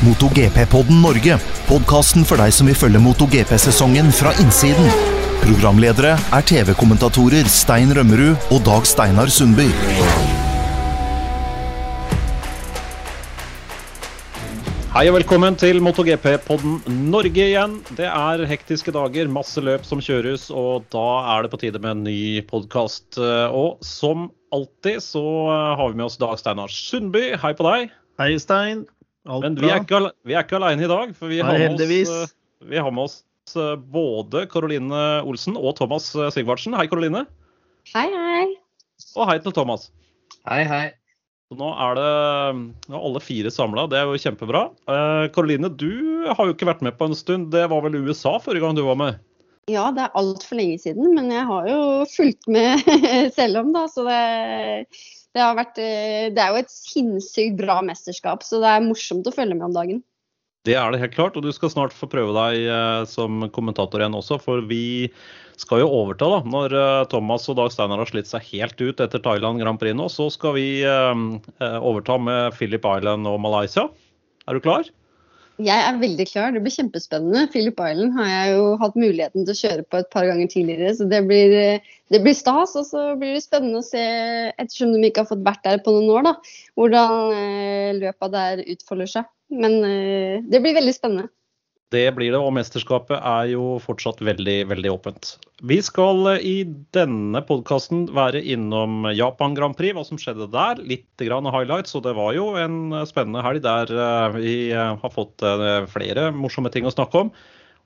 MotoGP-podden Norge. Podkasten for deg som vil følge MotoGP-sesongen fra innsiden. Programledere er TV-kommentatorer Stein Rømmerud og Dag Steinar Sundby. Hei og velkommen til MotoGP-podden Norge igjen. Det er hektiske dager, masse løp som kjøres, og da er det på tide med en ny podkast. Og som alltid så har vi med oss Dag Steinar Sundby. Hei på deg. Hei, Stein. Alt Men vi er, ikke, vi er ikke alene i dag, for vi Nei, har med oss, eh, vi har med oss eh, både Karoline Olsen og Thomas eh, Sigvardsen. Hei, Karoline. Hei, hei. Og hei til Thomas. Hei, hei. Så nå er det nå er alle fire samla, det er jo kjempebra. Karoline, du har jo ikke vært med på en stund. Det var vel USA forrige gang du var med? Ja, det er altfor lenge siden, men jeg har jo fulgt med selv om, da. Så det, det vært eh, Det er jo et sinnssykt bra mesterskap, så det er morsomt å følge med om dagen. Det er det helt klart, og du skal snart få prøve deg eh, som kommentator igjen også, for vi skal jo overta da, når eh, Thomas og Dag Steinar har slitt seg helt ut etter Thailand Grand Prix nå. Så skal vi overta med Philip Island og Malaysia. Er du klar? Jeg er veldig klar, det blir kjempespennende. Philip Island har jeg jo hatt muligheten til å kjøre på et par ganger tidligere, så det blir, det blir stas. Og så blir det spennende å se, ettersom de ikke har fått vært der på noen år, da, hvordan eh, løpet der utfolder seg. Men eh, det blir veldig spennende. Det blir det, og mesterskapet er jo fortsatt veldig, veldig åpent. Vi skal eh, i denne podkasten være innom Japan Grand Prix, hva som skjedde der. Litt highlights, og det var jo en eh, spennende helg der eh, vi har fått flere morsomme ting å snakke om.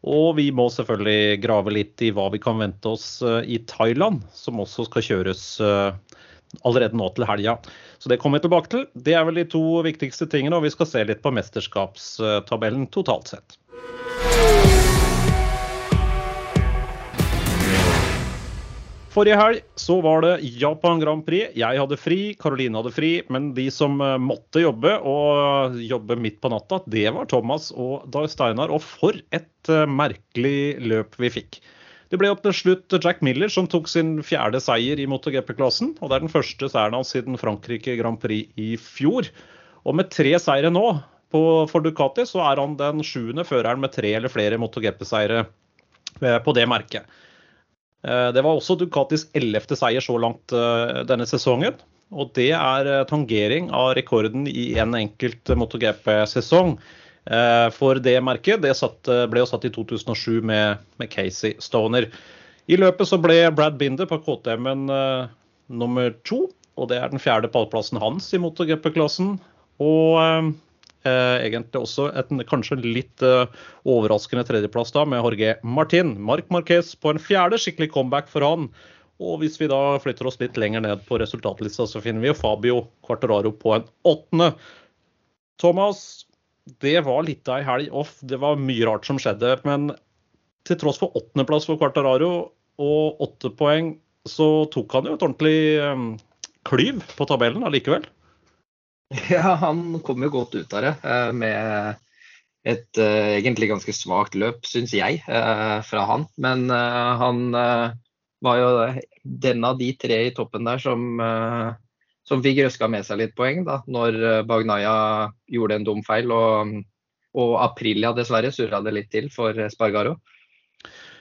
Og vi må selvfølgelig grave litt i hva vi kan vente oss i Thailand, som også skal kjøres allerede nå til helga. Så det kommer vi tilbake til. Det er vel de to viktigste tingene, og vi skal se litt på mesterskapstabellen totalt sett. Forrige helg så var det Japan Grand Prix. Jeg hadde fri, Karoline hadde fri. Men de som eh, måtte jobbe, og jobbe midt på natta, det var Thomas og Dag Steinar. Og for et eh, merkelig løp vi fikk. Det ble opp til slutt Jack Miller som tok sin fjerde seier i MotoGP-klassen. Og det er den første seieren hans siden Frankrike Grand Prix i fjor. Og med tre seire nå på, for Ducati, så er han den sjuende føreren med tre eller flere MotoGP-seire eh, på det merket. Eh, Det var også Ducatis ellevte seier så langt eh, denne sesongen. Og det er tangering av rekorden i en enkelt MotoGP-sesong. For det merket det satt, ble jo satt i 2007 med, med Casey Stoner. I løpet så ble Brad Binder på KTM-en uh, nummer to. Og det er den fjerde pallplassen hans i MotoGP-klassen. Og eh, egentlig også et kanskje litt eh, overraskende tredjeplass da med Jorge Martin. Marc Marquez på en fjerde skikkelig comeback for han. Og hvis vi da flytter oss litt lenger ned på resultatlista, så finner vi Fabio Quartararo på en åttende. Thomas, det var litt av ei helg off. Det var mye rart som skjedde. Men til tross for åttendeplass for Quartararo og åtte poeng, så tok han jo et ordentlig eh, klyv på tabellen allikevel. Ja, han kom jo godt ut av det eh, med et eh, egentlig ganske svakt løp, syns jeg, eh, fra han. Men han var jo den av de tre i toppen der som, som fikk røska med seg litt poeng, da, når Bagnaya gjorde en dum feil. Og, og Aprilia dessverre surra det litt til for Spargaro.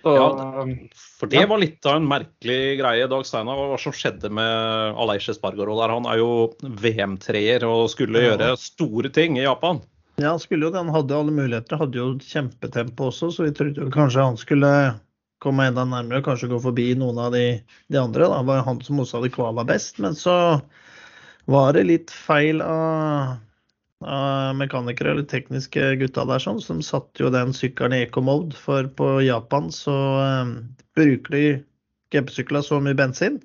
Ja, For det var litt av en merkelig greie. Dag Steinar, hva som skjedde med Aleish Espargaro der? Han er jo VM-treer og skulle gjøre store ting i Japan. Ja, han skulle jo det. Han hadde alle muligheter. Hadde jo kjempetempo også, så vi trodde kanskje han skulle komme enda nærmere, kanskje gå forbi noen av de, de andre. Da Det var han som også hadde kvala best. Men så var det litt feil av mekanikere eller tekniske gutta der sånn, som satte jo den sykkelen i eco-mode. For på Japan så eh, bruker de GP-sykler så mye bensin.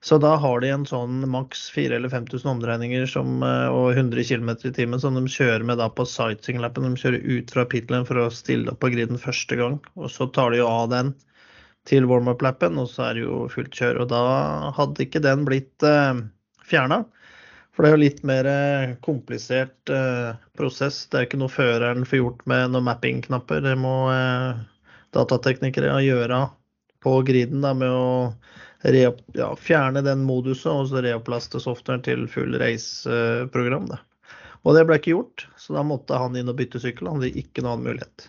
Så da har de en sånn maks 4000 eller 5000 omdreininger som, eh, og 100 km i timen som de kjører med da på sightseeinglappen. De kjører ut fra pitlen for å stille opp på griden første gang. Og så tar de jo av den til warm-up-lappen, og så er det jo fullt kjør. Og da hadde ikke den blitt eh, fjerna. For det er jo litt mer eh, komplisert eh, prosess. Det er ikke noe føreren får gjort med noen mapping-knapper. Det må eh, datateknikere gjøre på griden da, med å re, ja, fjerne den moduset og så reopplaste softwaren til full race-program. Og det ble ikke gjort, Så da måtte han inn og bytte sykkel. Han hadde ikke noen annen mulighet.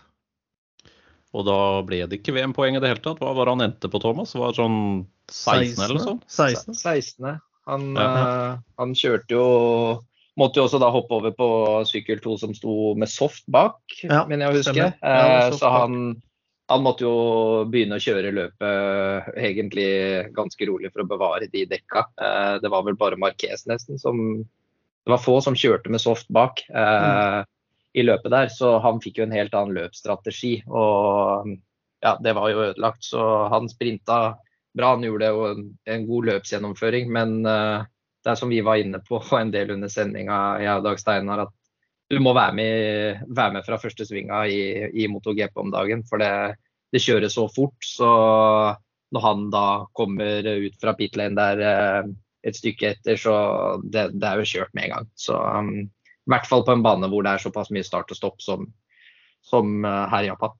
Og da ble det ikke VM-poeng i det hele tatt. Hva var det han endte på, Thomas? Var det sånn 16 eller noe sånt? 16. 16. Han, Ja. eh, han kjørte jo Måtte jo også da hoppe over på sykkel 2 som sto med soft bak, Ja, mener jeg å huske. stemmer. Ja, det var Eh, så han, han måtte jo begynne å kjøre løpet egentlig ganske rolig for å bevare de dekka. Eh, det var vel bare Marquez nesten som Det var få som kjørte med soft bak mm. i løpet der, så han fikk jo en helt annen løpsstrategi. Og ja, det var jo ødelagt. Så han sprinta bra. Han gjorde jo en, en god løpsgjennomføring, men uh, det er som vi var inne på en del under sendinga, jeg og Dag Steinar, at du må være med, være med fra første svinga i, i MotoGP om dagen. For det, det kjøres så fort. Så når han da kommer ut fra pit lane der eh, et stykke etter, så det, det er jo kjørt med en gang. Så um, i hvert fall på en bane hvor det er såpass mye start og stopp som, som uh, her i Japan.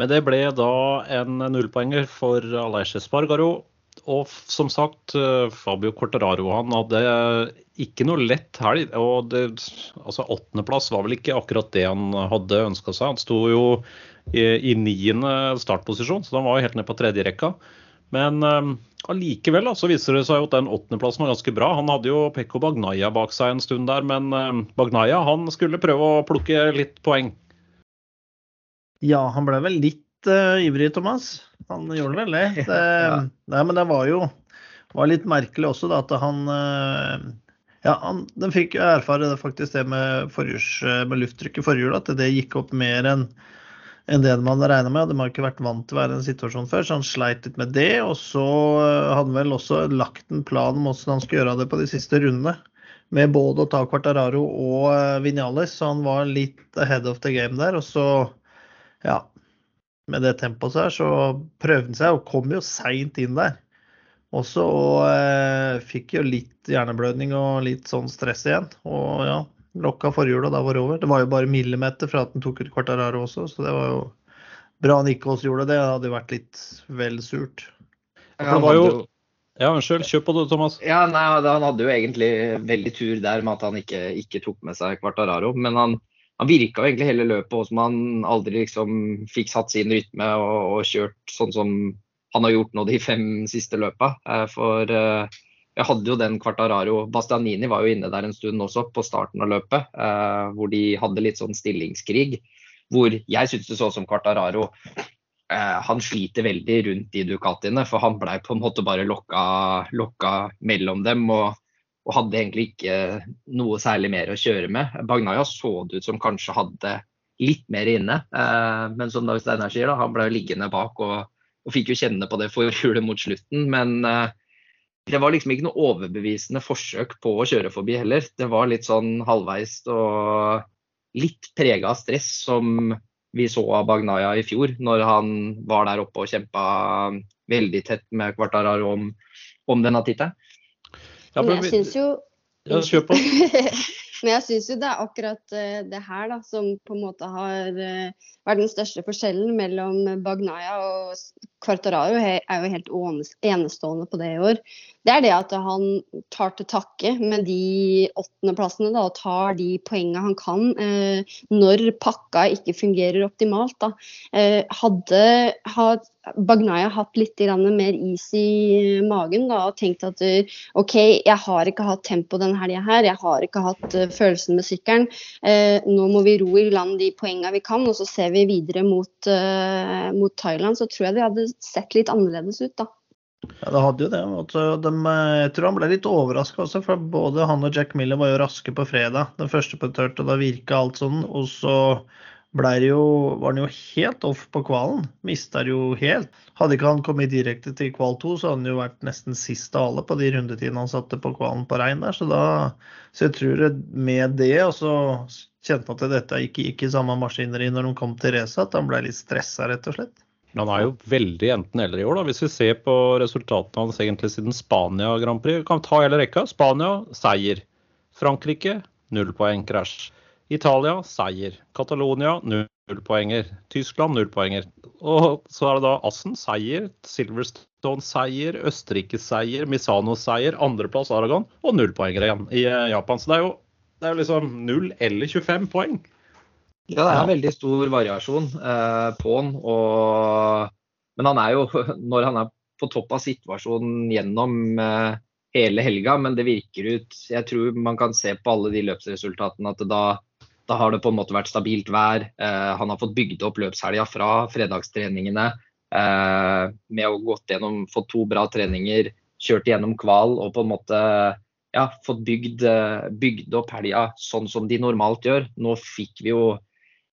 Men det ble da en nullpoenger for Aleix Espargaro. Og som sagt, eh, Fabio Corteraro han hadde ikke noe lett helg. Og det, altså åttendeplass var vel ikke akkurat det han hadde ønska seg. Han sto jo i, i niende startposisjon, så han var jo helt ned på tredje rekka. Men eh, allikevel um, så viser det seg jo at den åttendeplassen var ganske bra. Han hadde jo Pekko Bagnaya bak seg en stund der, men um, Bagnaya han skulle prøve å plukke litt poeng. Ja, han ble vel litt uh, ivrig, Thomas. Han gjorde vel det. det Ja. Nei, men det var jo var litt merkelig også, da, at han uh, Ja, han, den fikk erfare det faktisk det med, forhjuls- med lufttrykk i forhjulet, at det gikk opp mer enn enn det man regna med. De har ikke vært vant til å være i den situasjonen før, så han sleit litt med det. Og så eh, hadde han vel også lagt en plan om hvordan han skulle gjøre det på de siste rundene. Med både å ta Quartararo og eh, Vinales, så han var litt ahead of the game der. Og så, ja Med det tempoet her, så prøvde han seg og kom jo seint inn der. Også og eh, fikk jo litt hjerneblødning og litt sånn stress igjen. Og ja, lokka forhjulet, da var det over. Det var jo bare millimeter fra at han tok ut Quartararo også, så det var jo bra han ikke også gjorde det. Det hadde vært litt vel surt. Ja, det var jo Ja, unnskyld. Kjør på du, Thomas. Ja, nei, Han hadde jo egentlig veldig tur der med at han ikke, ikke tok med seg Quartararo. Men han, han virka jo egentlig hele løpet som han aldri liksom fikk satt sin rytme og, og kjørt sånn som han har gjort nå de fem siste løpa. Eh, For eh, jeg hadde jo den Quartararo Bastianini var jo inne der en stund også på starten av løpet, eh, hvor de hadde litt sånn stillingskrig. Hvor jeg syns det så ut som Quartararo han sliter veldig rundt de Ducatiene, for han blei på en måte bare lokka, lokka mellom dem. og, og hadde egentlig ikke noe særlig mer å kjøre med. Bagnaya så det ut som kanskje hadde litt mer inne, eh, men som Dag Steinar sier, da, han ble liggende bak og, og fikk jo kjenne på det forhjulet mot slutten. Men eh, det var liksom ikke noe overbevisende forsøk på å kjøre forbi heller. Det var litt sånn halvveis og litt prega av stress som vi så av Bagnaya i fjor, når han var der oppe og kjempa veldig tett med Kvartararo om, om denne tittelen. Ja, Men men jeg syns jo ja, kjør på. Men jeg syns jo det er akkurat eh, det her da, som på en måte har eh, vært den største forskjellen mellom Bagnaya og Quartararo. Er jo helt enestående på det i år. Det er det at han tar til takke med de åttendeplassene da, og tar de poengene han kan eh, når pakka ikke fungerer optimalt. Eh, hadde had, Bagnaya hatt litt mer is i magen da, og tenkt at eh, OK, jeg har ikke hatt tempo denne helga her. Jeg har ikke hatt uh, følelsen med sykkelen. Eh, nå må vi ro i land de poengene vi kan, og så ser vi videre mot, uh, mot Thailand. Så tror jeg det hadde sett litt annerledes ut, da. Ja, det hadde jo det. De, jeg tror han ble litt overraska også, for både han og Jack Miller var jo raske på fredag. Den første på tørt, og da virka alt sånn. Og så jo, var han jo helt off på kvalen. Mista jo helt. Hadde ikke han kommet direkte til kval 2, så hadde han jo vært nesten sist av alle på de rundetidene han satte på kvalen på rein der. Så, da, så jeg tror med det, og så kjente han at dette ikke gikk i samme maskineri når de kom til racet, at han ble litt stressa, rett og slett. Han er jo veldig enten-eller i år, da. Hvis vi ser på resultatene hans egentlig siden Spania Grand Prix. kan Vi ta hele rekka. Spania seier. Frankrike null poeng, krasj. Italia seier. Catalonia null poenger. Tyskland null poenger. Og så er det da Assen seier. Silverstone seier. Østerrike seier. Misano seier. Andreplass Aragon og null poenger igjen i eh, Japan. Så det er jo Det er jo liksom null eller 25 poeng. Ja, det er en veldig stor variasjon eh, på han. Og, men han er jo, når han er på topp av situasjonen gjennom eh, hele helga, men det virker ut Jeg tror man kan se på alle de løpsresultatene at da, da har det på en måte vært stabilt vær. Eh, han har fått bygd opp løpshelga fra fredagstreningene eh, med å gått gjennom, fått to bra treninger, kjørt gjennom kval og på en måte ja, fått bygd, eh, bygd opp helga sånn som de normalt gjør. Nå fikk vi jo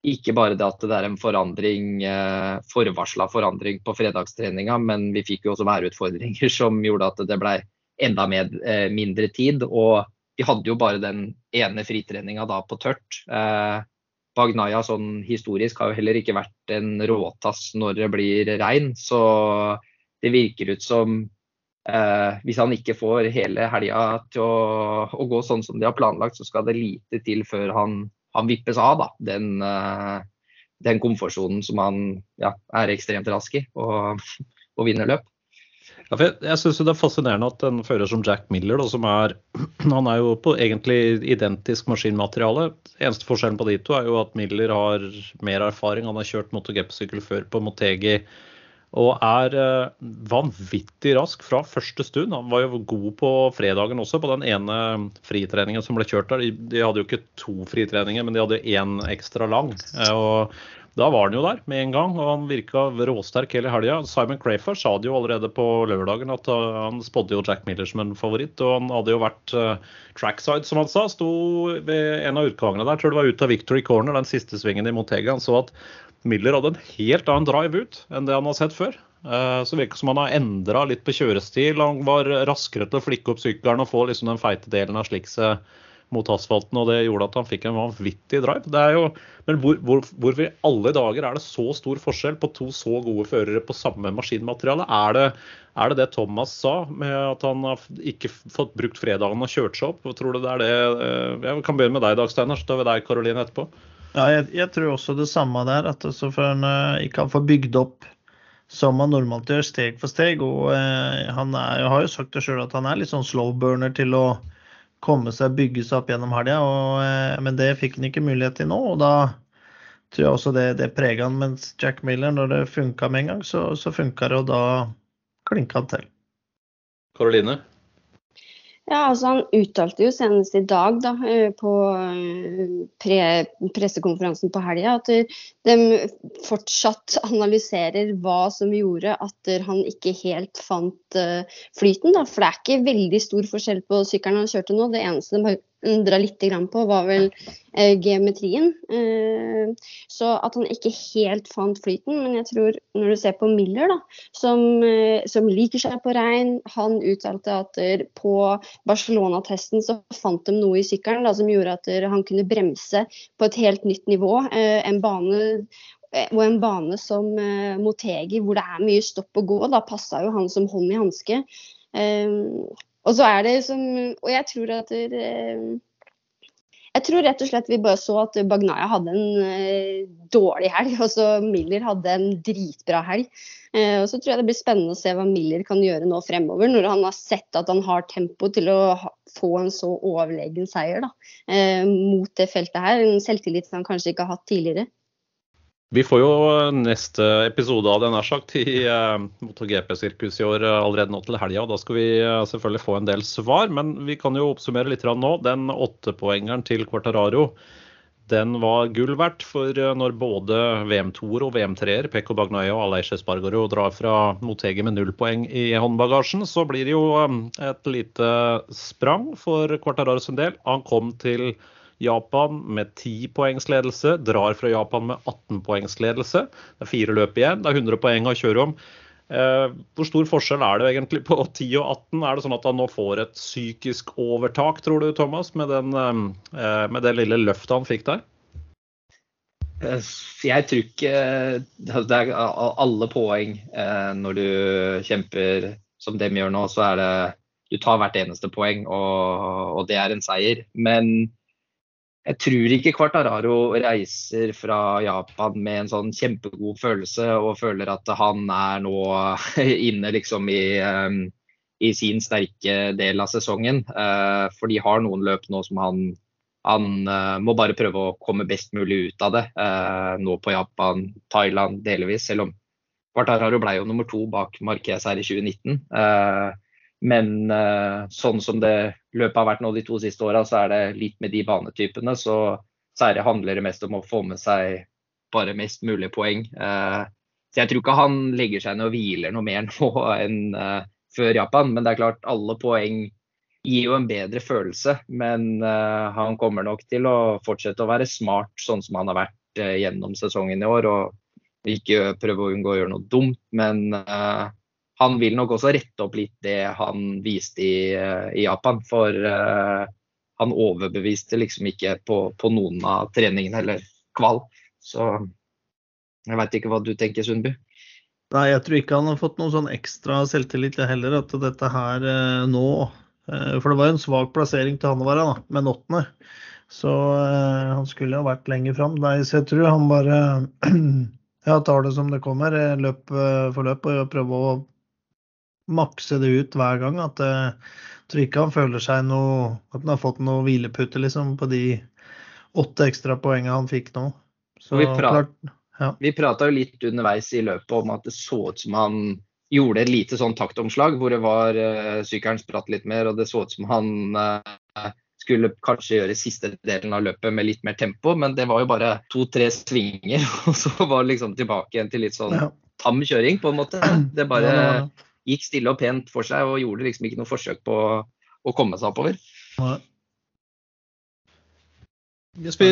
ikke bare det at det er en forandring, eh, forvarsla forandring på fredagstreninga, men vi fikk jo også værutfordringer som gjorde at det ble enda med, eh, mindre tid. Og vi hadde jo bare den ene fritreninga da på tørt. Eh, Bagnaya sånn historisk har jo heller ikke vært en råtass når det blir regn, så det virker ut som Eh, hvis han ikke får hele helga til å, å, gå sånn som de har planlagt, så skal det lite til før han, han vippes av da. den, eh, den komfortsonen som han ja, er ekstremt rask i og, og vinner løp. Ja, jeg jeg syns det er fascinerende at en fører som Jack Miller, da, som er Han er jo på egentlig identisk maskinmateriale. Eneste forskjellen på de to er jo at Miller har mer erfaring. Han har kjørt MotoGP-sykkel før på Motegi og er eh, vanvittig rask fra første stund. Han var jo god på fredagen også, på den ene fritreningen som ble kjørt der. De hadde jo ikke to fritreninger, men de hadde én ekstra lang. Eh, og da var han jo der med en gang, og han virka råsterk hele helga. Simon Crafer sa det jo allerede på lørdagen at eh, han spådde jo Jack Miller som en favoritt. Og han hadde jo vært trackside, som han sa. Sto ved en av utgangene der, tror det var ut av Victory Corner, den siste svingen i Montega. Han så at Miller hadde en helt annen drive ut enn det han har sett før. Så så virker som han har endra litt på kjørestil. Han var raskere til å flikke opp sykkelen og få liksom den feite delen av slikset mot asfalten, og det gjorde at han fikk en vanvittig drive. Det jo, men hvor, hvor, hvorfor i alle dager er det så stor forskjell på to så gode førere på samme maskinmateriale? Er det, er det det Thomas sa, med at han har ikke fått brukt fredagen og kjørt seg opp? Tror du det er det? Eh, jeg kan begynne med deg, Dag Steinar, så tar vi deg, Karoline, etterpå. Ja, jeg, jeg, tror også det samme der. At altså for han uh, ikke har fått bygd opp som han normalt gjør, steg for steg. Og uh, han er, har jo sagt det sjøl at han er litt sånn slow burner til å komme seg, bygge seg opp gjennom helga. Uh, men det fikk han ikke mulighet til nå. og da tror jeg også det, det preger han. Mens Jack Miller, når det funka med en gang, så, så funka det, og da klinka han til. Karoline? Ja, altså Han uttalte jo senest i dag da, eh, på eh, pre pressekonferansen på helga at de fortsatt analyserer hva som gjorde at han ikke helt fant eh, flyten. Da. For det er ikke veldig stor forskjell på sykkelen han kjørte nå. Det eneste de har undra litt på, var vel eh, geometrien. Eh, så at han ikke helt fant flyten. Men jeg tror, når du ser på Miller, da, som, eh, som liker seg på regn Han uttalte at på Barcelona-testen så fant de noe i sykkelen da, som gjorde at han kunne bremse på et helt nytt nivå. Eh, en bane eh, og en bane som eh, Motegi, hvor det er mye stopp og gå, da passa jo han som hånd i hanske. Og så er det som Og jeg tror at det, jeg tror rett og slett vi bare så at Bagnaya hadde en uh, dårlig helg, og så Miller hadde en dritbra helg. Uh, og Så tror jeg det blir spennende å se hva Miller kan gjøre nå fremover, når han har sett at han har tempo til å få en så overlegen seier da, mot det feltet her. En selvtillit han kanskje ikke har hatt tidligere. Vi får jo neste episode av det nær sagt i eh, MotoGP-sirkus i år uh, allerede nå til helga. Da skal vi uh, selvfølgelig få en del svar, men vi kan jo oppsummere litt nå. Den åttepoengeren til Quartararo den var gull verdt. For når både VM-toer og VM-treer, Pekko Bagnaia og Aleish Espargaro drar fra Motegi med null poeng i håndbagasjen, så blir det jo et lite sprang for Quartararo sin del. Han kom til Japan med 10 poengs ledelse. Drar fra Japan med 18 poengs ledelse. Det er fire løp igjen. Det er 100 poeng å kjøre om. Eh, hvor stor forskjell er det egentlig på 10 og 18? Er det sånn at han nå får et psykisk overtak, tror du, Thomas, med, den, eh, med det lille løftet han fikk der? Eh, jeg tror ikke det er alle poeng når du kjemper som dem gjør nå, så er det du tar hvert eneste poeng, og, og det er en seier. Men jeg tror ikke Quartararo reiser fra Japan med en sånn kjempegod følelse og føler at han er nå inne liksom i, um, i sin sterke del av sesongen. Uh, for de har noen løp nå som han han uh, må bare prøve å komme best mulig ut av det. Uh, nå på Japan, Thailand delvis, selv om Quartararo ble jo nummer to bak Marquez her i 2019. Men sånn som det løpet har vært nå de to siste åra, så er det litt med de banetypene. Så særlig handler det mest om å få med seg bare mest mulig poeng. så jeg tror ikke han legger seg ned og hviler noe mer nå enn før Japan. Men det er klart, alle poeng gir jo en bedre følelse. Men han kommer nok til å fortsette å være smart sånn som han har vært gjennom sesongen i år. Og ikke prøve å unngå å gjøre noe dumt. Men han vil nok også rette opp litt det han viste i, i Japan. For han overbeviste liksom ikke på, på noen av treningene eller kval. Så jeg veit ikke hva du tenker, Sundby? Nei, jeg tror ikke han har fått noen sånn ekstra selvtillit heller. At dette her nå uh, for det var jo en svak plassering til han være, da, med åttende. Så eh, han skulle jo vært lenger fram. Så jeg tror han bare ja, tar det som det kommer, eh, løp for løp, og prøver å makse det ut hver gang. At jeg tror ikke han føler seg noe At han har fått noe hvilepute liksom, på de åtte ekstra poengene han fikk nå. Så, vi prata ja. jo litt underveis i løpet om at det så ut som han gjorde et lite sånn taktomslag hvor det var uh, sykkelen spratt litt mer, og det så ut som han uh, skulle kanskje gjøre siste delen av løpet med litt mer tempo, men det var jo bare to-tre svinger, og så var det liksom tilbake igjen til litt sånn tam kjøring, på en måte. Det bare gikk stille og pent for seg og gjorde liksom ikke noe forsøk på å komme seg oppover. Hvis vi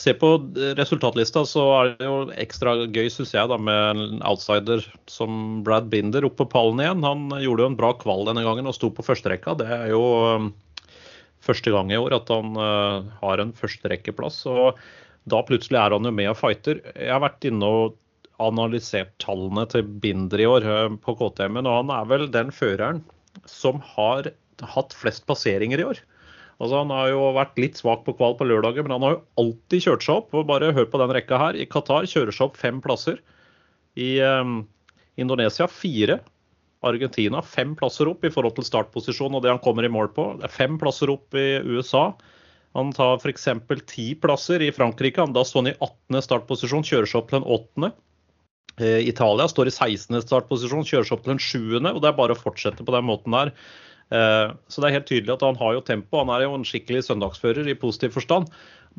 ser på resultatlista, så er det jo ekstra gøy, syns jeg, da, med en outsider som Brad Binder opp på pallen igjen. Han gjorde jo en bra kval denne gangen og sto på førsterekka. Det er jo um, første gang i år at han uh, har en førsterekkeplass. Og da plutselig er han jo med og fighter. Jeg har vært inne og analysert tallene til Binder i år uh, på KTM-en, og han er vel den føreren som har hatt flest passeringer i år. Altså, han har jo vært litt svak på kval på lørdager, men han har jo alltid kjørt seg opp. og Bare hør på den rekka her. I Qatar kjører seg opp fem plasser. I eh, Indonesia fire. Argentina fem plasser opp i forhold til startposisjon og det han kommer i mål på. Det er fem plasser opp i USA. Han tar f.eks. ti plasser i Frankrike. Han Da står han i 18. startposisjon, kjører seg opp til en 8. Eh, Italia står i 16. startposisjon, kjøres opp til en 7. Og det er bare å fortsette på den måten der. Eh, så det er helt tydelig at han har jo tempo. Han er jo en skikkelig søndagsfører i positiv forstand.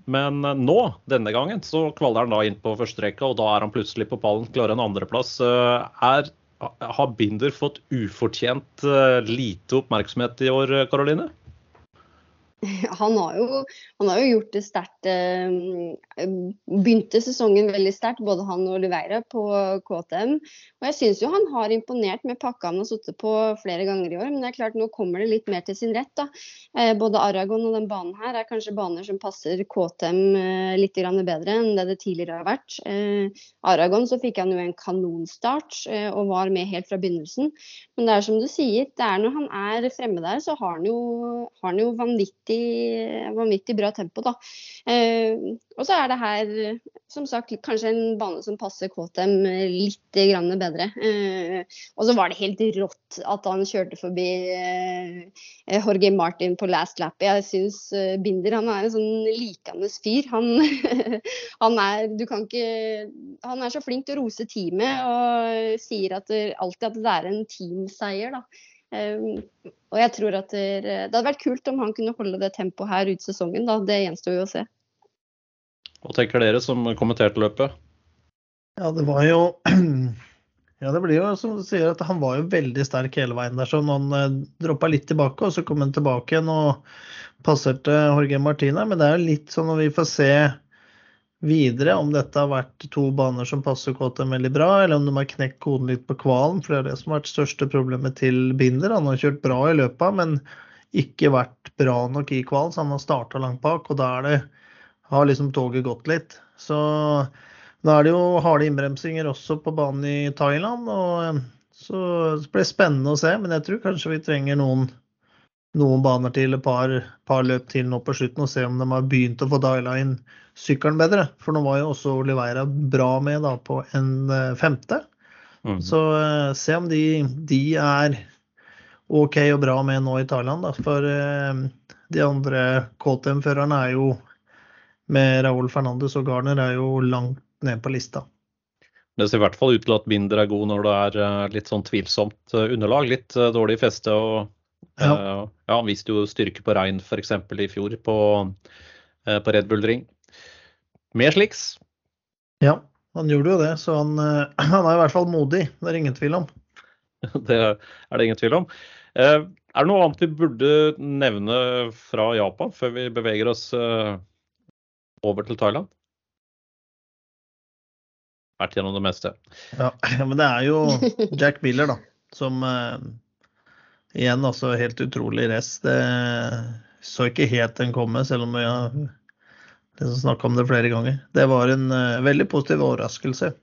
Men eh, nå, denne gangen, så kvaler han da inn på første rekke, og da er han plutselig på pallen, klarer en andreplass. Har Binder fått ufortjent lite oppmerksomhet i år, Karoline? Han har, jo, han har jo, gjort det sterkt. Eh, begynte sesongen veldig sterkt, både han og Oliveira på KTM. Og jeg syns jo han har imponert med pakka han har sittet på flere ganger i år. Men det er klart nå kommer det litt mer til sin rett. da. Eh, både Aragon og den banen her er kanskje baner som passer KTM eh, litt bedre enn det det tidligere har vært. Aragon så fikk han jo en kanonstart og var med helt fra begynnelsen. Men det er som du sier, det er når han er fremme der, så har han jo, har han jo vanvittig vanvittig, vanvittig bra tempo. Da. Eh, og så er det her som sagt kanskje en bane som passer KTM litt grann bedre. Eh, og så var det helt rått at han kjørte forbi eh, Jorge Martin på last lap. Jeg syns eh, Binder han er en sånn likende fyr. Han, han, er, ikke, han er så flink til å rose teamet og sier at alltid at det er en teamseier. da. Um, og jeg tror at det, det, hadde vært kult om han kunne holde det tempoet her ut sesongen. Da. Det gjenstår jo å se. Hva tenker dere som kommenterte løpet? Ja, det var jo Ja, det blir jo som du sier, at han var jo veldig sterk hele veien der. Så han eh, droppa litt tilbake, og så kom han tilbake igjen og passerte Jorge Martina. Men det er jo litt sånn når vi får se videre om dette har vært to baner som passer KTM veldig bra, eller om de har knekt koden litt på kvalen. For det er det som har vært største problemet til Binder. Han har kjørt bra i løpet, men ikke vært bra nok i kvalen, så han har starta langt bak. Og da det, har liksom toget gått litt. Så da er det jo harde innbremsinger også på banen i Thailand. og Så det blir spennende å se, men jeg tror kanskje vi trenger noen noen baner til, et par, par, løp til nå på slutten, og se om de har begynt å få diala inn sykkelen bedre. For nå var jo også Oliveira bra med da, på en uh, femte. Mm. Så uh, se om de, de, er OK og bra med nå i Thailand. Da. For uh, De andre KTM-førerne er jo med Raúl Fernandes og Garner er jo langt ned på lista. Det ser i hvert fall ut til at Binder er god når det er eh, litt sånn tvilsomt eh, underlag. Litt eh, dårlig feste. og ja. ja Han viste jo styrke på regn f.eks. i fjor på, på, Red Bull Ring. Mer sliks. Ja, han gjorde jo det. Så han, han er i hvert fall modig. Det er ingen tvil om. Det er det ingen tvil om. Er det noe annet vi burde nevne fra Japan før vi beveger oss over til Thailand? vært gjennom det meste. Ja, men det er jo Jack Miller, da, som igjen altså helt utrolig race. Det så ikke helt den komme, selv om vi har snakka om det flere ganger. Det var en uh, veldig positiv overraskelse.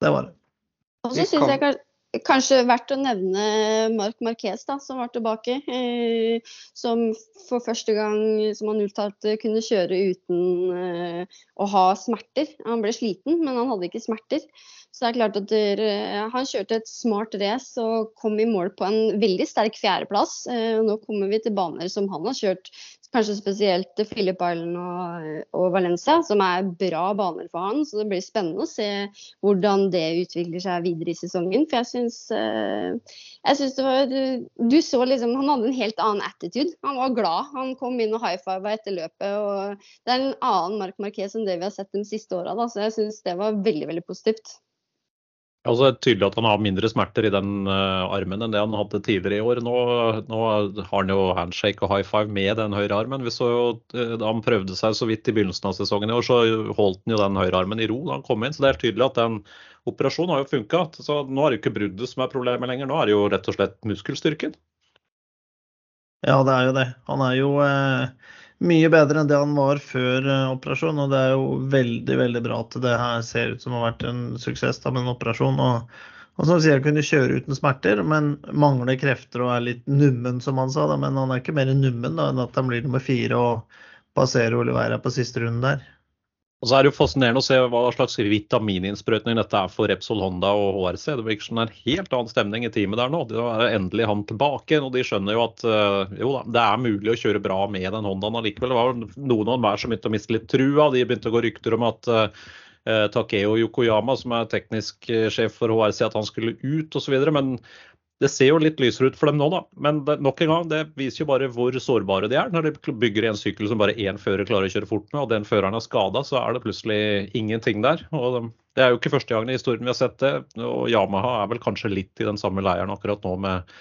Det var det. Og så syns jeg Kanskje verdt å nevne Mark Marquez, da, som var tilbake. Eh, som for første gang, som han uttalte, kunne kjøre uten eh, å ha smerter. Han ble sliten, men han hadde ikke smerter. Så det er klart at der, Han kjørte et smart race og kom i mål på en veldig sterk fjerdeplass. Eh, nå kommer vi til baner som han har kjørt kanskje spesielt Philip Island og, og, Valencia, som er bra baner for han. Så det blir spennende å se hvordan det utvikler seg videre i sesongen. For jeg syns, uh, jeg syns det var Du så liksom Han hadde en helt annen attitude. Han var glad. Han kom inn og high fiva etter løpet. og Det er en annen Mark Marquez enn det vi har sett de siste åra. Så jeg syns det var veldig, veldig positivt. Altså, det er tydelig at han har mindre smerter i den uh, armen enn det han hadde tidligere i år. Nå, nå, har han jo handshake og high five med den høyre armen. Vi så jo uh, Da han prøvde seg så vidt i begynnelsen av sesongen i år, så holdt han jo den høyre armen i ro da han kom inn. Så det er tydelig at den operasjonen har jo funka. Så nå er det jo ikke bruddet som er problemet lenger, nå er det jo rett og slett muskelstyrken. Ja, det er jo det. Han er jo uh mye bedre enn det han var før uh, operasjon. Og det er jo veldig veldig bra at det her ser ut som å ha vært en suksess da, med en operasjon. Og, og som sier, kunne kjøre uten smerter, men mangler krefter og er litt nummen, som han sa. Da. Men han er ikke mer nummen da, enn at han blir nummer fire og passerer Oliveira på siste runden der. Og så er det jo fascinerende å se hva slags vitamininnsprøytning dette er for Repsol Honda og HRC. Det virker som det er helt annen stemning i teamet der nå. Det er endelig han tilbake. Og de skjønner jo at uh, jo da, det er mulig å kjøre bra med den Hondaen allikevel. Det var noen av enhver som begynte å miste litt trua. De begynte å gå rykter om at uh, Takeo Yokoyama, som er teknisk sjef for HRC, at han skulle ut osv. Men det ser jo litt lysere ut for dem nå, da. Men det, nok en gang, det viser jo bare hvor sårbare de er. Når de bygger en sykkel som bare én fører klarer å kjøre fort med, og den føreren er skada, så er det plutselig ingenting der. Og det er jo ikke første gangen i historien vi har sett det. Og Yamaha er vel kanskje litt i den samme leiren akkurat nå med,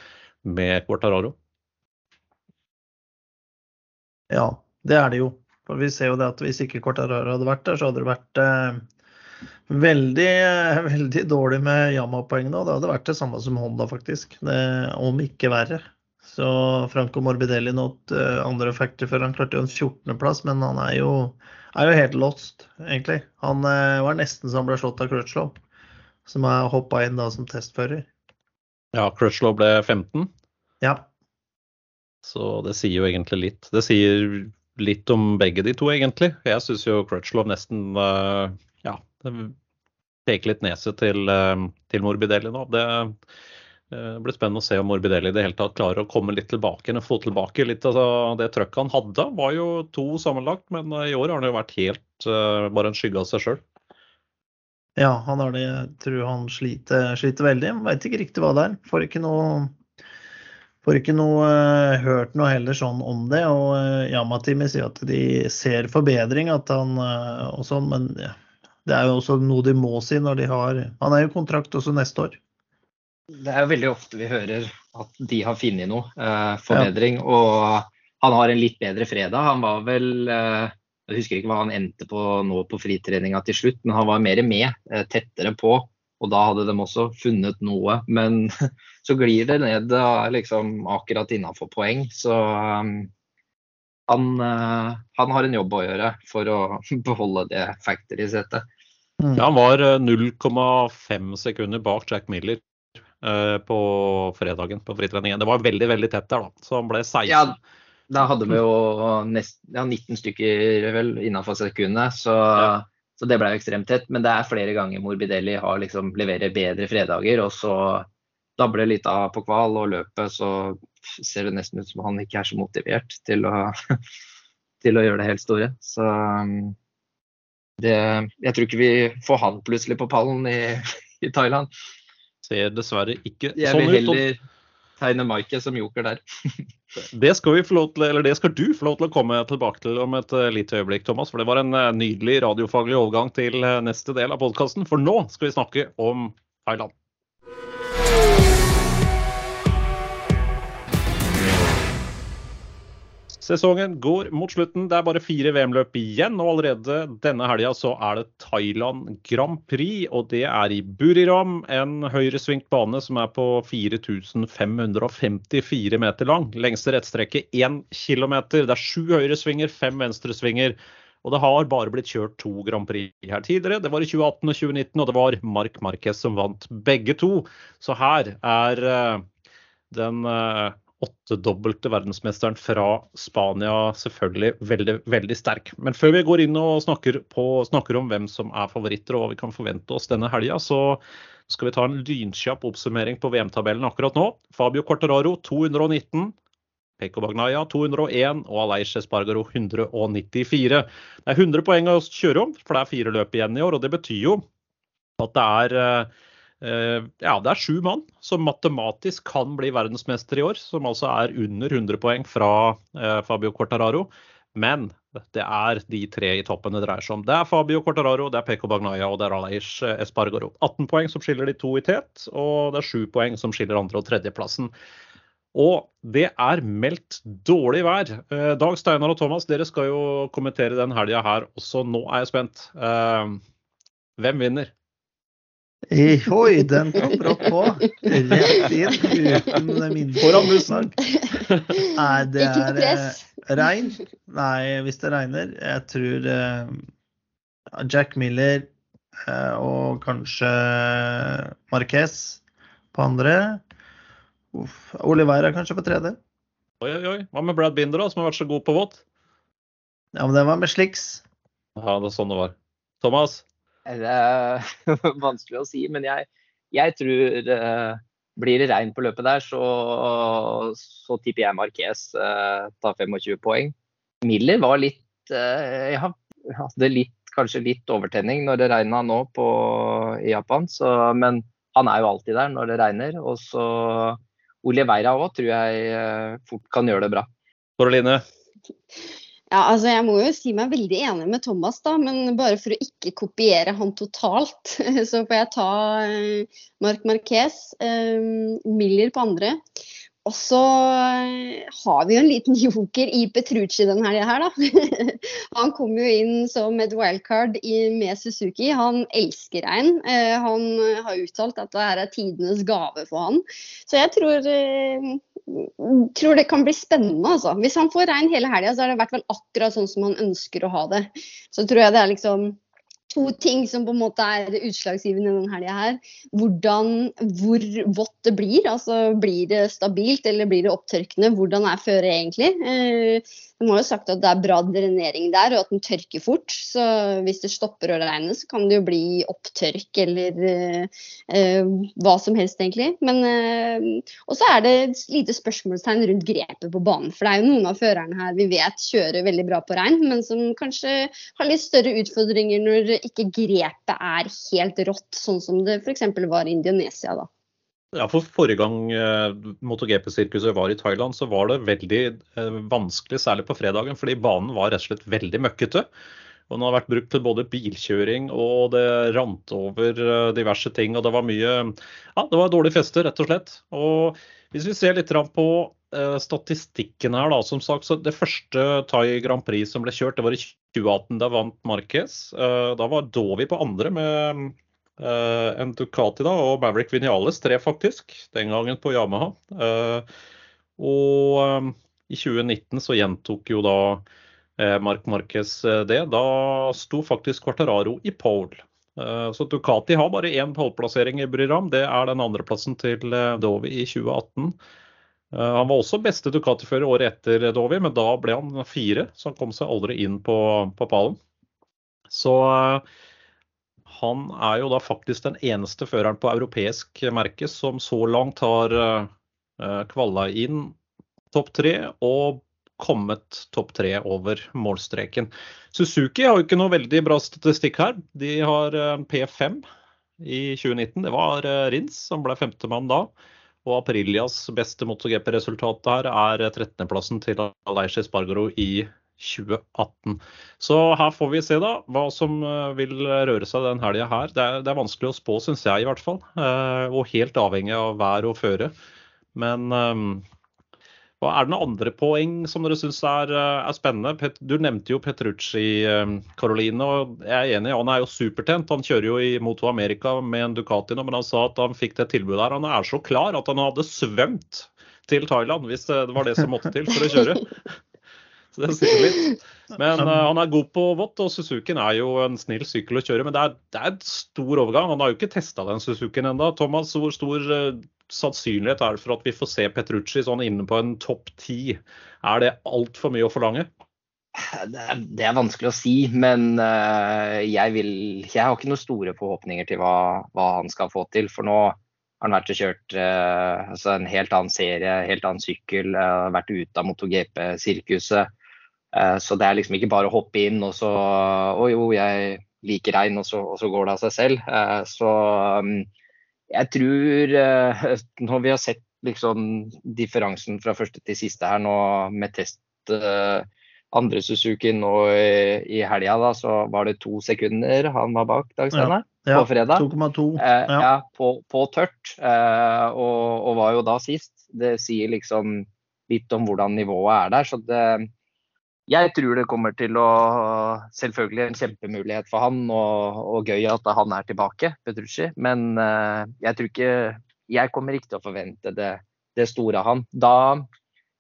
med Quartararo. Ja, det er det jo. For vi ser jo det at hvis ikke Quartararo hadde vært der, så hadde det vært eh, Veldig, veldig dårlig med Yama-poeng nå. Det hadde vært det samme som Honda, faktisk. Det, om ikke verre. Så Franco Morbidelli nådd uh, andre factor før han klarte jo en 14.-plass, men han er jo, er jo, helt lost, egentlig. Han uh, var nesten så han ble slått av Crutchlow, som er hoppa inn da som testfører. Ja, Crutchlow ble 15? Ja. Så det sier jo egentlig litt. Det sier litt om begge de to, egentlig. Jeg syns jo Crutchlow nesten uh, peke litt nese til, eh, til Morbidelli nå. Det det blir spennende å se om Morbidelli i det hele tatt klarer å komme litt tilbake. Få tilbake litt av altså, det trøkket han hadde. Var jo to sammenlagt, men eh, i år har han jo vært helt bare en skygge av seg sjøl. Ja, han har det. Jeg tror han sliter, sliter veldig. Veit ikke riktig hva det er. Får ikke noe Får ikke noe hørt noe heller sånn om det. Og uh, Yamatimi sier at de ser forbedring, at han og sånn, men ja, det er jo også noe de må si når de har Han er jo kontrakt også neste år. Det er jo veldig ofte vi hører at de har funnet noe eh, forbedring. Ja. Og han har en litt bedre fredag. Han var vel eh, Jeg husker ikke hva han endte på nå på fritreninga til slutt, men han var mer med, eh, tettere på. Og da hadde de også funnet noe. Men så glir det ned liksom akkurat innafor poeng. Så um, han, uh, han, har en jobb å gjøre for å beholde det factory-settet. Mm. Ja, han var 0,5 eh, sekunder bak Jack Miller uh, på fredagen på fritreningen. Det var veldig veldig tett der, da. Så han ble 16. Ja, da hadde vi jo nest, ja, 19 stykker vel innafor sekundet, så, ja. så, det ble jo ekstremt tett. Men det er flere ganger Morbidelli har liksom leverer bedre fredager, og så dabler litt av på kval og løpet, så ser det nesten ut som han ikke er så motivert til å, til å gjøre det helt store. Så det, jeg tror ikke vi får han plutselig på pallen i, i Thailand. Ser dessverre ikke jeg sånn vil heller tegne Mike som joker der. Det skal, vi få lov til, eller det skal du få lov til å komme tilbake til om et uh, lite øyeblikk, Thomas. For det var en uh, nydelig radiofaglig overgang til uh, neste del av podkasten. For nå skal vi snakke om Thailand. Sesongen går mot slutten. Det er bare fire VM-løp igjen. Og allerede denne helga så er det Thailand Grand Prix. Og det er i Buriram, en høyresvingt bane som er på 4554 meter lang. Lengste rettstrekket 1 km. Det er sju høyresvinger, fem venstresvinger. Og det har bare blitt kjørt to Grand Prix her tidligere. Det var i 2018 og 2019, og det var Mark Marquez som vant begge to. Så her er uh, den uh, åttedobbelte verdensmesteren fra Spania selvfølgelig veldig, veldig sterk. Men før vi går inn og snakker, på, snakker om hvem som er favoritter og hva vi kan forvente oss denne helga, så skal vi ta en lynkjapp oppsummering på VM-tabellen akkurat nå. Fabio Cortararo 219. Peko Bagnaya 201 og Aleish Espargaro 194. Det er 100 poeng å kjøre om, for det er fire løp igjen i år. og Det betyr jo at det er Uh, ja, det er sju mann som matematisk kan bli verdensmester i år, som altså er under 100 poeng fra uh, Fabio Cortararo. Men det er de tre i toppen det dreier seg om. Det er Fabio Cortararo, det er Peko Bagnaya og det er Aleish Espargaro. 18 poeng som skiller de to i tet, og det er sju poeng som skiller andre- og tredjeplassen. Og det er meldt dårlig vær. Dag Steinar og Thomas, dere skal jo kommentere den helga her også. Nå er jeg spent. hvem vinner? Oi, den kom brått på. Rett inn uten minste Foran musen. Nei, det er eh, regn. Nei, hvis det regner Jeg tror eh, Jack Miller eh, og kanskje Marquez på andre. Uff. Oliveira kanskje på tredje. Oi, oi, oi. Hva med Brad Binder, da, som har vært så god på vått? Ja, men den var med slicks. Ja, det er sånn det var. Thomas? Det er vanskelig å si, men jeg, jeg tror eh, blir det regn på løpet der, så, så tipper jeg Marquez eh, tar 25 poeng. Miller var litt eh, Jeg hadde litt, kanskje litt overtenning når det regna nå på, i Japan, så, men han er jo alltid der når det regner. Og så Oliveira òg tror jeg fort kan gjøre det bra. Karoline? Ja, altså Jeg må jo si meg veldig enig med Thomas, da, men bare for å ikke kopiere han totalt, så får jeg ta eh, Marc Marquez, eh, Miller på andre. Og så eh, har vi jo en liten joker i Petrucci denne her, da. Han kom jo inn som et wildcard med Suzuki. Han elsker regn. Han har uttalt at det er tidenes gave for han. Så jeg tror, tror det kan bli spennende, altså. Hvis han får regn hele helga, så er det i hvert fall akkurat sånn som han ønsker å ha det. Så tror jeg det er liksom to ting som på en måte er utslagsgivende denne helga her. Hvordan, hvor vått det blir. Altså blir det stabilt eller blir det opptørkende? Hvordan er føret egentlig? Eh, de har jo sagt at det er bra drenering der, og at den tørker fort. Så hvis det stopper å regne, så kan det jo bli opptørk eller eh, eh, hva som helst, egentlig. Men eh, Og så er det et lite spørsmålstegn rundt grepet på banen. For det er jo noen av førerne her vi vet kjører veldig bra på regn, men som kanskje har litt større utfordringer når ikke grepet er helt rått, sånn som det f.eks. var i Indonesia. da. Ja, for Forrige gang eh, MotoGP-sirkuset var i Thailand, så var det veldig eh, vanskelig, særlig på fredagen, fordi banen var rett og slett veldig møkkete. Og Den har vært brukt til både bilkjøring og det rant over eh, diverse ting. og Det var mye, ja, det var dårlige fester, rett og slett. Og Hvis vi ser litt på eh, statistikken her, da, som sagt, så Det første Thai Grand Prix som ble kjørt, det var i 2018. Da vant Marquez. Eh, da var Dovi på andre med en Ducati da, og Maverick Vinales, tre faktisk, den gangen på Yamaha. Uh, og um, i 2019 så gjentok jo da uh, Marc Marquez det. Da sto faktisk Quartararo i pole. så Ducati har bare én poleplassering i Bryram. Det er den andreplassen til Dovi i 2018. Han var også beste Ducati-fører året etter Dovi, men da ble han fire, så han kom seg aldri inn på, på pallen. Så han er jo da faktisk den eneste føreren på europeisk merke som så langt har uh, kvalla inn topp tre og kommet topp tre over målstreken. Suzuki har jo ikke noe veldig bra statistikk her. De har P5 i 2019. Det var Rins som ble femtemann da. Og Aprilias beste MotoGP-resultat der er 13.-plassen til Aleishi Spargaro i 2018. Så her får vi se da hva som eh, vil røre seg den helga her. Det er, det er, vanskelig å spå, syns jeg i hvert fall. Eh, og helt avhengig av vær og føre. Men hva er det noen andre poeng som dere syns er, eh, er, spennende? Du nevnte jo Petrucci, Caroline, eh, og jeg er enig. Han er jo supertent. Han kjører jo i Moto America med en Ducati nå, men han sa at han fikk det tilbudet her. Han er så klar at han hadde svømt til Thailand hvis det var det som måtte til for å kjøre. Så det sier litt. Men uh, han er god på vått, og Suzuken er jo en snill sykkel å kjøre. Men det er, det er en stor overgang. Han har jo ikke testa den Suzuken enda. Thomas, hvor stor uh, sannsynlighet er det for at vi får se Petrucci sånn inne på en topp ti? Er det altfor mye å forlange? Det er, det er, vanskelig å si, men uh, jeg, vil, jeg har ikke noen store forhåpninger til hva, hva, han skal få til. For nå har han vært og kjørt uh, altså en helt annen serie, helt annen sykkel, uh, vært ute av MotoGP-sirkuset. Så det er liksom ikke bare å hoppe inn og så Å jo, jeg liker regn, og så, og så går det av seg selv. så um, jeg tror uh, Når vi har sett liksom differansen fra første til siste her nå med test andre Suzuki nå i, i helga, da, så var det to sekunder han var bak Dag Steinar. Ja, på fredag. 2,2. Eh, ja. ja, på, på tørt. Eh, og, og, var jo da sist. Det sier liksom litt om hvordan nivået er der. Så det, jeg tror det kommer til å Selvfølgelig en kjempemulighet for han, og, og gøy at han er tilbake, Petrucci. Men uh, jeg tror ikke Jeg kommer ikke til å forvente det, det, store av han. Da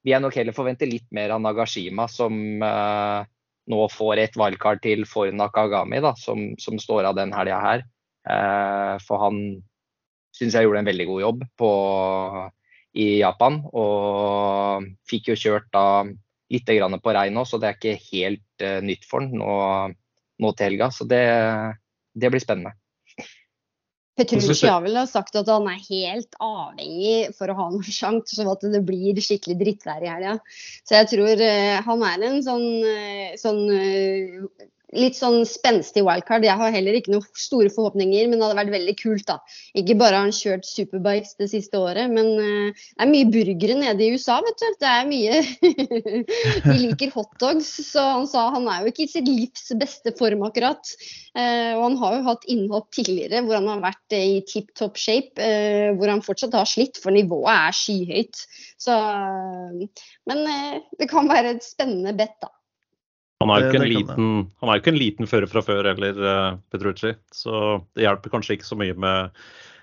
vil jeg nok heller forvente litt mer av Nagashima, som uh, nå får et wildcard til for Nakagami, da, som, som står av den helga her. Uh, for han syns jeg gjorde en veldig god jobb på, i Japan, og fikk jo kjørt da litt på regn òg, så det er ikke helt uh, nytt for den nå, nå, til helga. Så det, det blir spennende. Petrucci har vel sagt at han er helt avhengig for å ha noen sjanse, sånn at det blir skikkelig drittvær i helga. Så jeg tror uh, han er en sånn, uh, sånn uh, litt sånn spenstig wildcard. Jeg har heller ikke noen store forhåpninger, men det hadde vært veldig kult. da. Ikke bare har han kjørt superbikes det siste året, men uh, det er mye burgere nede i USA, vet du. Det er mye De liker hotdogs, så han sa han er jo ikke i sitt livs beste form akkurat. Uh, og han har jo hatt innhopp tidligere hvor han har vært uh, i tipp topp shape, uh, hvor han fortsatt har slitt, for nivået er skyhøyt. Så, men det kan være et spennende bet, da. Han er jo ikke en, liten, han er ikke en liten fører fra før heller, uh, Petrucci. Så det hjelper kanskje ikke så mye med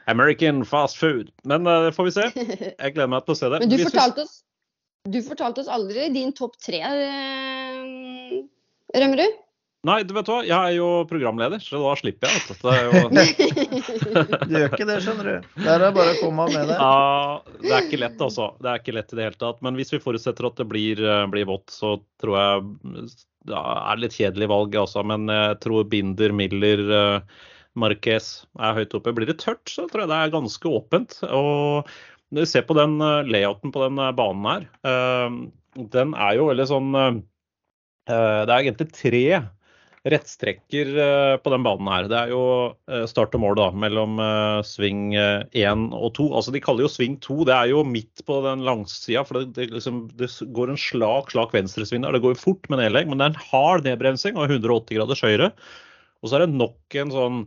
American fast food. Men uh, det får vi se. Jeg gleder meg til å se det. Men du fortalte oss, du fortalte oss aldri din topp tre, Rømmerud? Nei, du vet hva, jeg er jo programleder, så da slipper jeg. Du. Jo... du gjør ikke det, skjønner du. Der er det bare å komme med det. Ja, det er ikke lett, altså. Det er ikke lett i det hele tatt. Men hvis vi forutsetter at det blir, blir vått, så tror jeg det er litt kjedelig valg, altså, men jeg tror Binder, Miller, uh, Marquez er høyt oppe. Blir det tørt, så tror jeg det er ganske åpent. Og når vi ser på den uh, layouten på den uh, banen her, den er jo veldig sånn Det er egentlig tre rettstrekker eh, på den banen her. Det er jo eh, start og mål da, mellom eh, sving 1 og 2. Altså, de kaller jo sving 2. Det er jo midt på den langsida. For det, det, liksom, det, går en slak, slak venstresving der. Det går jo fort med nedlegg, men det er en hard nedbremsing og 180 graders høyre. Og så er det nok en sånn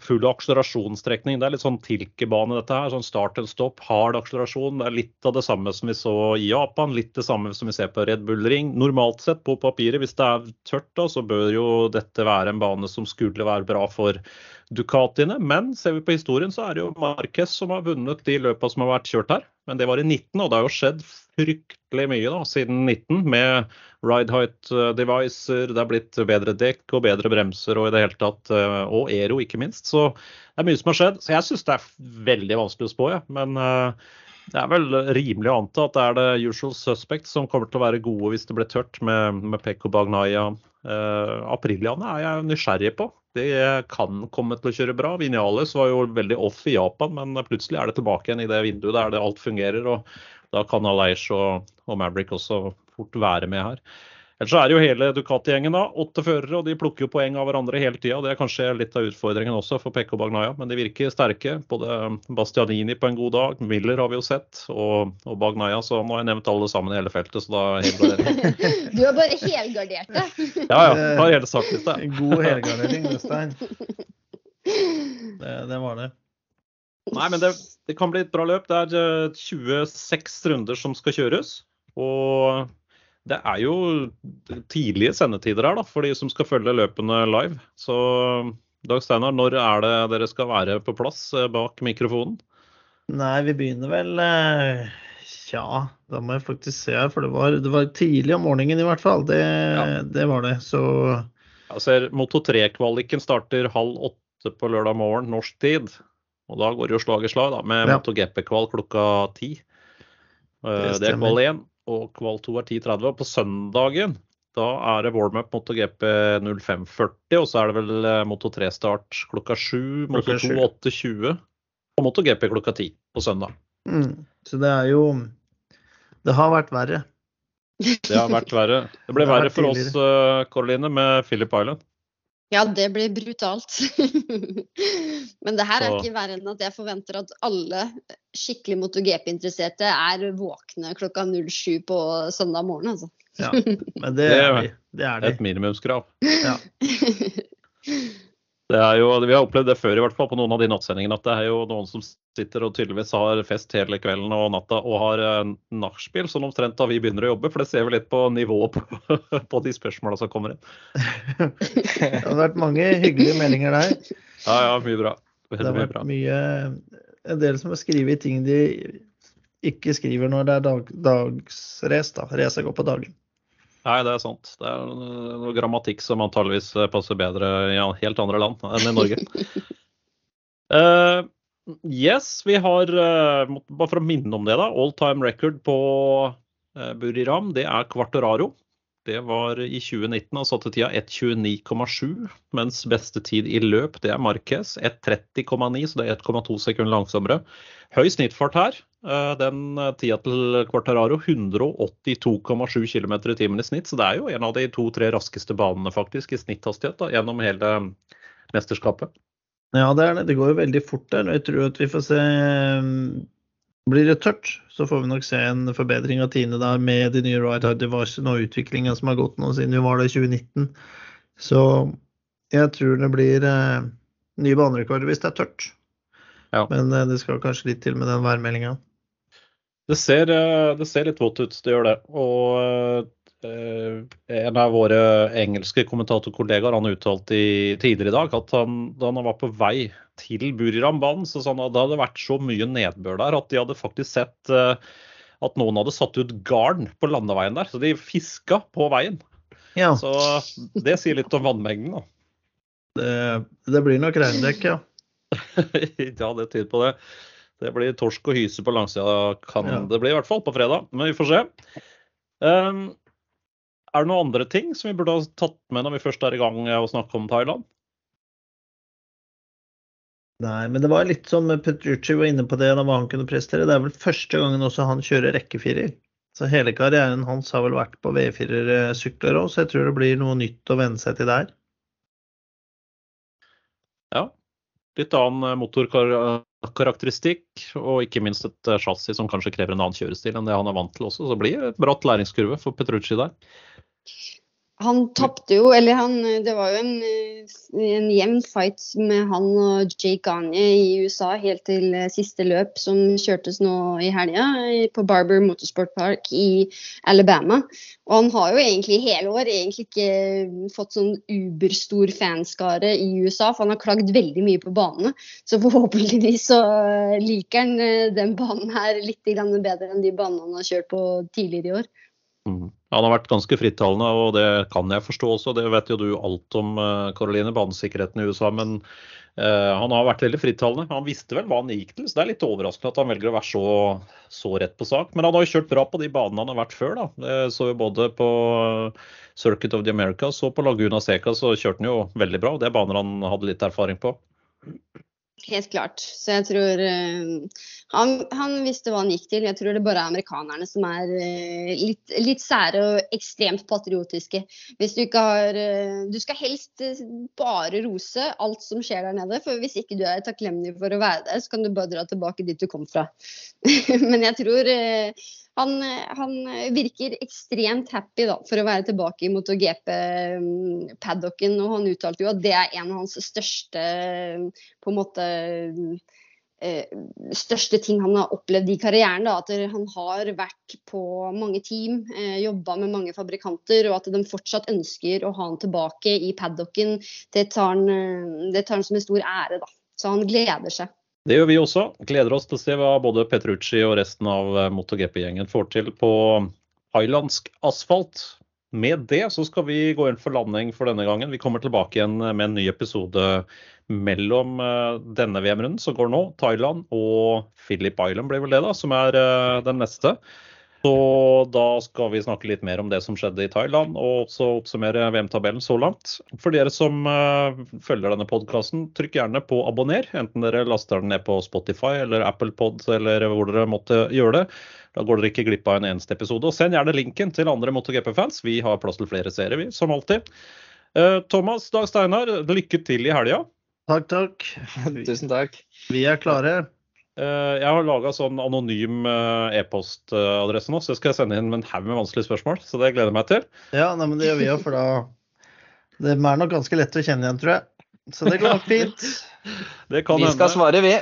full akselerasjonstrekning. Det er litt sånn tilkebane dette her. Sånn start and stop, hard akselerasjon. Det er litt av det samme som vi så i Japan. Litt det samme som vi ser på Red Bull Ring. Normalt sett på papiret, hvis det er tørt, da, så bør jo dette være en bane som skulle være bra for Ducatiene. Men ser vi på historien, så er det jo Marquez som har vunnet de løpa som har vært kjørt her. Men det var i 19, og det har jo skjedd fryktelig mye da, siden 19 med ride height devicer, devices, det er blitt bedre dekk og bedre bremser og i det hele tatt, eh, og Ero ikke minst. Så det er mye som har skjedd. Så jeg syns det er veldig vanskelig å spå, ja. men uh, det er vel rimelig å anta at det er det usual suspect som kommer til å være gode hvis det blir tørt, med, med Pekko Bagnaya. Uh, Apriliane er jeg nysgjerrig på. De kan komme til å kjøre bra. Vinales var jo veldig off i Japan, men plutselig er det tilbake igjen i det vinduet der det alt fungerer. og da kan Aleish og, og Maverick også fort være med her. Ellers så er det jo hele Ducati-gjengen, da. Åtte førere, og de plukker jo poeng av hverandre hele tida. Det er kanskje litt av utfordringen også for Pekko Bagnaya, men de virker sterke. Både Bastianini på en god dag, Miller har vi jo sett, og, og Bagnaya. Så nå har jeg nevnt alle sammen i hele feltet, så da helgarderer Du har bare helgardert det. Ja ja, har hele sakslista. God helgardering, Øystein. Det, det var det. Nei, men det, det, kan bli et bra løp. Det er 26 runder som skal kjøres. Og det er jo tidlige sendetider her da, for de som skal følge løpene live. Så Dag Steinar, når er det dere skal være på plass eh, bak mikrofonen? Nei, vi begynner vel eh, Tja, da må jeg faktisk se her. For det var, det var tidlig om morgenen i hvert fall. Det, ja. det var det. Så Jeg ser Moto 3-kvaliken starter halv åtte på lørdag morgen norsk tid. Og da går det jo slag i slag da, med ja. Moto GP-kval klokka ti. Eh, det, det er kval 1 og kval 2 er 10.30. Og På søndagen da er det warm-up MotoGP 05.40, og så er det vel eh, Moto 3-start klokka 7, Moto 2 8.20 og MotoGP klokka 10 på søndag. Mm. Så det er jo Det har vært verre. Det har vært verre. Det ble det verre for oss, Karoline, eh, med Philip Island. Ja, det blir brutalt. Men det her er ikke verre enn at jeg forventer at alle skikkelig MotoGP-interesserte er våkne klokka 07 på søndag morgen, altså. Ja, men det er de. Det er de. Et minimumskrav. Ja. Det er jo, Vi har opplevd det før, i hvert fall på noen av de nattsendingene, at det er jo noen som sitter og tydeligvis har fest hele kvelden og natta og har eh, nachspiel, sånn omtrent da vi begynner å jobbe. For det ser vi litt på nivået på, på de spørsmåla som kommer inn. det har vært mange hyggelige meldinger der. Ja, ja, mye bra. Det har vært mye En del som har skrevet ting de ikke skriver når det er dag, dagsrace, da. Racet går på dagen. Nei, det er sant. Det er noe grammatikk som antageligvis passer bedre i helt andre land enn i Norge. uh, yes, vi har uh, Bare for å minne om det, da. All time record på uh, Buriram, det er Quartararo. Det var i 2019 og satte tida 1.29,7, mens beste tid i løp det er Marquez 1.30,9, så det er 1,2 sekunder langsommere. Høy snittfart her. Eh, den tida til Quartararo 182,7 km i timen i snitt, så det er jo en av de to-tre raskeste banene faktisk i snitthastighet da, gjennom hele mesterskapet. Ja, det er det. Det går jo veldig fort der. Jeg tror at vi får se blir det tørt, så får vi nok se en forbedring av Tine der med de nye Ride Hard Device og utviklinga som har gått nå siden vi var der i 2019. Så jeg tror det blir eh, nye banerekorder hvis det er tørt. Ja. Men eh, det skal kanskje litt til med den værmeldinga. Det ser, eh, det ser litt vått ut, det gjør det. Og Eh, en av våre engelske kommentatorkollegaer han uttalte tidligere i dag at han, da han var på vei til Burirambanen, så sa han at det hadde vært så mye nedbør der at de hadde faktisk sett uh, at noen hadde satt ut garn på landeveien der. Så de fiska på veien. Ja. Så det sier litt om vannmengden, da. Det, det blir nok regndekk, ja. ja, det tyder på det. Det blir torsk og hyse på langsida, kan ja. det bli i hvert fall på fredag. Men vi får se. Um, er det noen andre ting som vi burde ha tatt med når vi først er i gang å snakke om Thailand? Nei, men det var litt som Petrucci var inne på det da han kunne prestere. Det er vel første gangen også han kjører rekkefirer. Så hele karrieren hans har vel vært på V4-sykler òg, så jeg tror det blir noe nytt å venne seg til der. Ja. Litt annen motorkarakteristikk, og ikke minst et chassis som kanskje krever en annen kjørestil enn det han er vant til også. Så det blir bratt læringskurve for Petrucci der. Han tapte jo, eller han Det var jo en, en jevn fight med han og Jake Gagne i USA helt til siste løp, som kjørtes nå i helga på Barber Motorsport Park i Alabama. Og han har jo egentlig i hele år egentlig ikke fått sånn uberstor fanskare i USA, for han har klagd veldig mye på banene. Så forhåpentligvis så liker han eh, den banen her litt bedre enn de banene han har kjørt på tidligere i år. Mm. Han har vært ganske frittalende, og det kan jeg forstå også. Det vet jo du alt om, Karoline, eh, banesikkerheten i USA. Men uh, han har vært veldig frittalende. Han visste vel hva han gikk til, så det er litt overraskende at han velger å være så, så rett på sak. Men han har jo kjørt bra på de banene han har vært før. da. Det så jo både på Circuit of the Americas og på Laguna Seca så kjørte han jo veldig bra. og Det er baner han hadde litt erfaring på. Helt klart. Så jeg tror uh, Han, han, visste hva han gikk til. Jeg tror det bare er amerikanerne som er uh, litt, litt, sære og ekstremt patriotiske. Hvis du ikke har uh, Du skal helst bare rose alt som skjer der nede. For hvis ikke du er takknemlig for å være der, så kan du bare dra tilbake dit du kom fra. Men jeg tror han, han, virker ekstremt happy da, for å være tilbake i MotoGP-paddocken. Og han uttalte jo at det er en av hans største på en måte Eh, største ting han har opplevd i karrieren. Da, at han har vært på mange team, eh, jobba med mange fabrikanter, og at de fortsatt ønsker å ha han tilbake i paddocken. Det tar han, eh, det tar han som en stor ære, da. Så han gleder seg. Det gjør vi også. Gleder oss til å se hva både Petrucci og resten av eh, MotoGP-gjengen får til på thailandsk asfalt. Med det så skal vi gå inn for landing for denne gangen. Vi kommer tilbake igjen med en ny episode mellom eh, denne VM-runden som går nå, Thailand og Philip Island blir vel det, da, som er eh, den neste. Så da skal vi snakke litt mer om det som skjedde i Thailand, og også oppsummere VM-tabellen så langt. For dere som uh, følger denne podkasten, trykk gjerne på abonner, enten dere laster den ned på Spotify eller Apple Pod eller hvor dere måtte gjøre det. Da går dere ikke glipp av en eneste episode. Og send gjerne linken til andre MotoGP-fans. Vi har plass til flere serier, vi, som alltid. Uh, Thomas Dag Steinar, lykke til i helga. Takk, takk. Tusen takk. Vi er klare. Eh, jeg har laga sånn anonym eh, e-postadresse nå, så jeg skal sende inn med en haug med vanskelige spørsmål. Så det gleder jeg meg til. Ja, nei, men det gjør vi òg, for da Det er nok ganske lett å kjenne igjen, tror jeg. Så det går nok fint. vi skal svare, vi.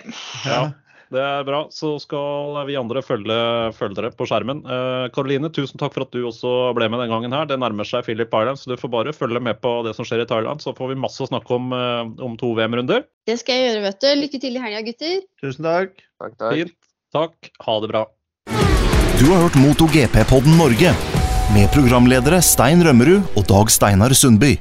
Ja. Det er bra. Så skal vi andre følge, følge dere på skjermen. Karoline, eh, tusen takk for at du også ble med den gangen her. Det nærmer seg Philip Island, så du får bare følge med på det som skjer i Thailand. Så får vi masse å snakke om eh, om to VM-runder. Det skal jeg gjøre, vet du. Lykke til i helga, gutter. Tusen takk. Takk, takk. Fint. Takk. Ha det bra. Du har hørt MotoGP-podden Norge med programledere Stein Rømmerud og Dag Steinar Sundby.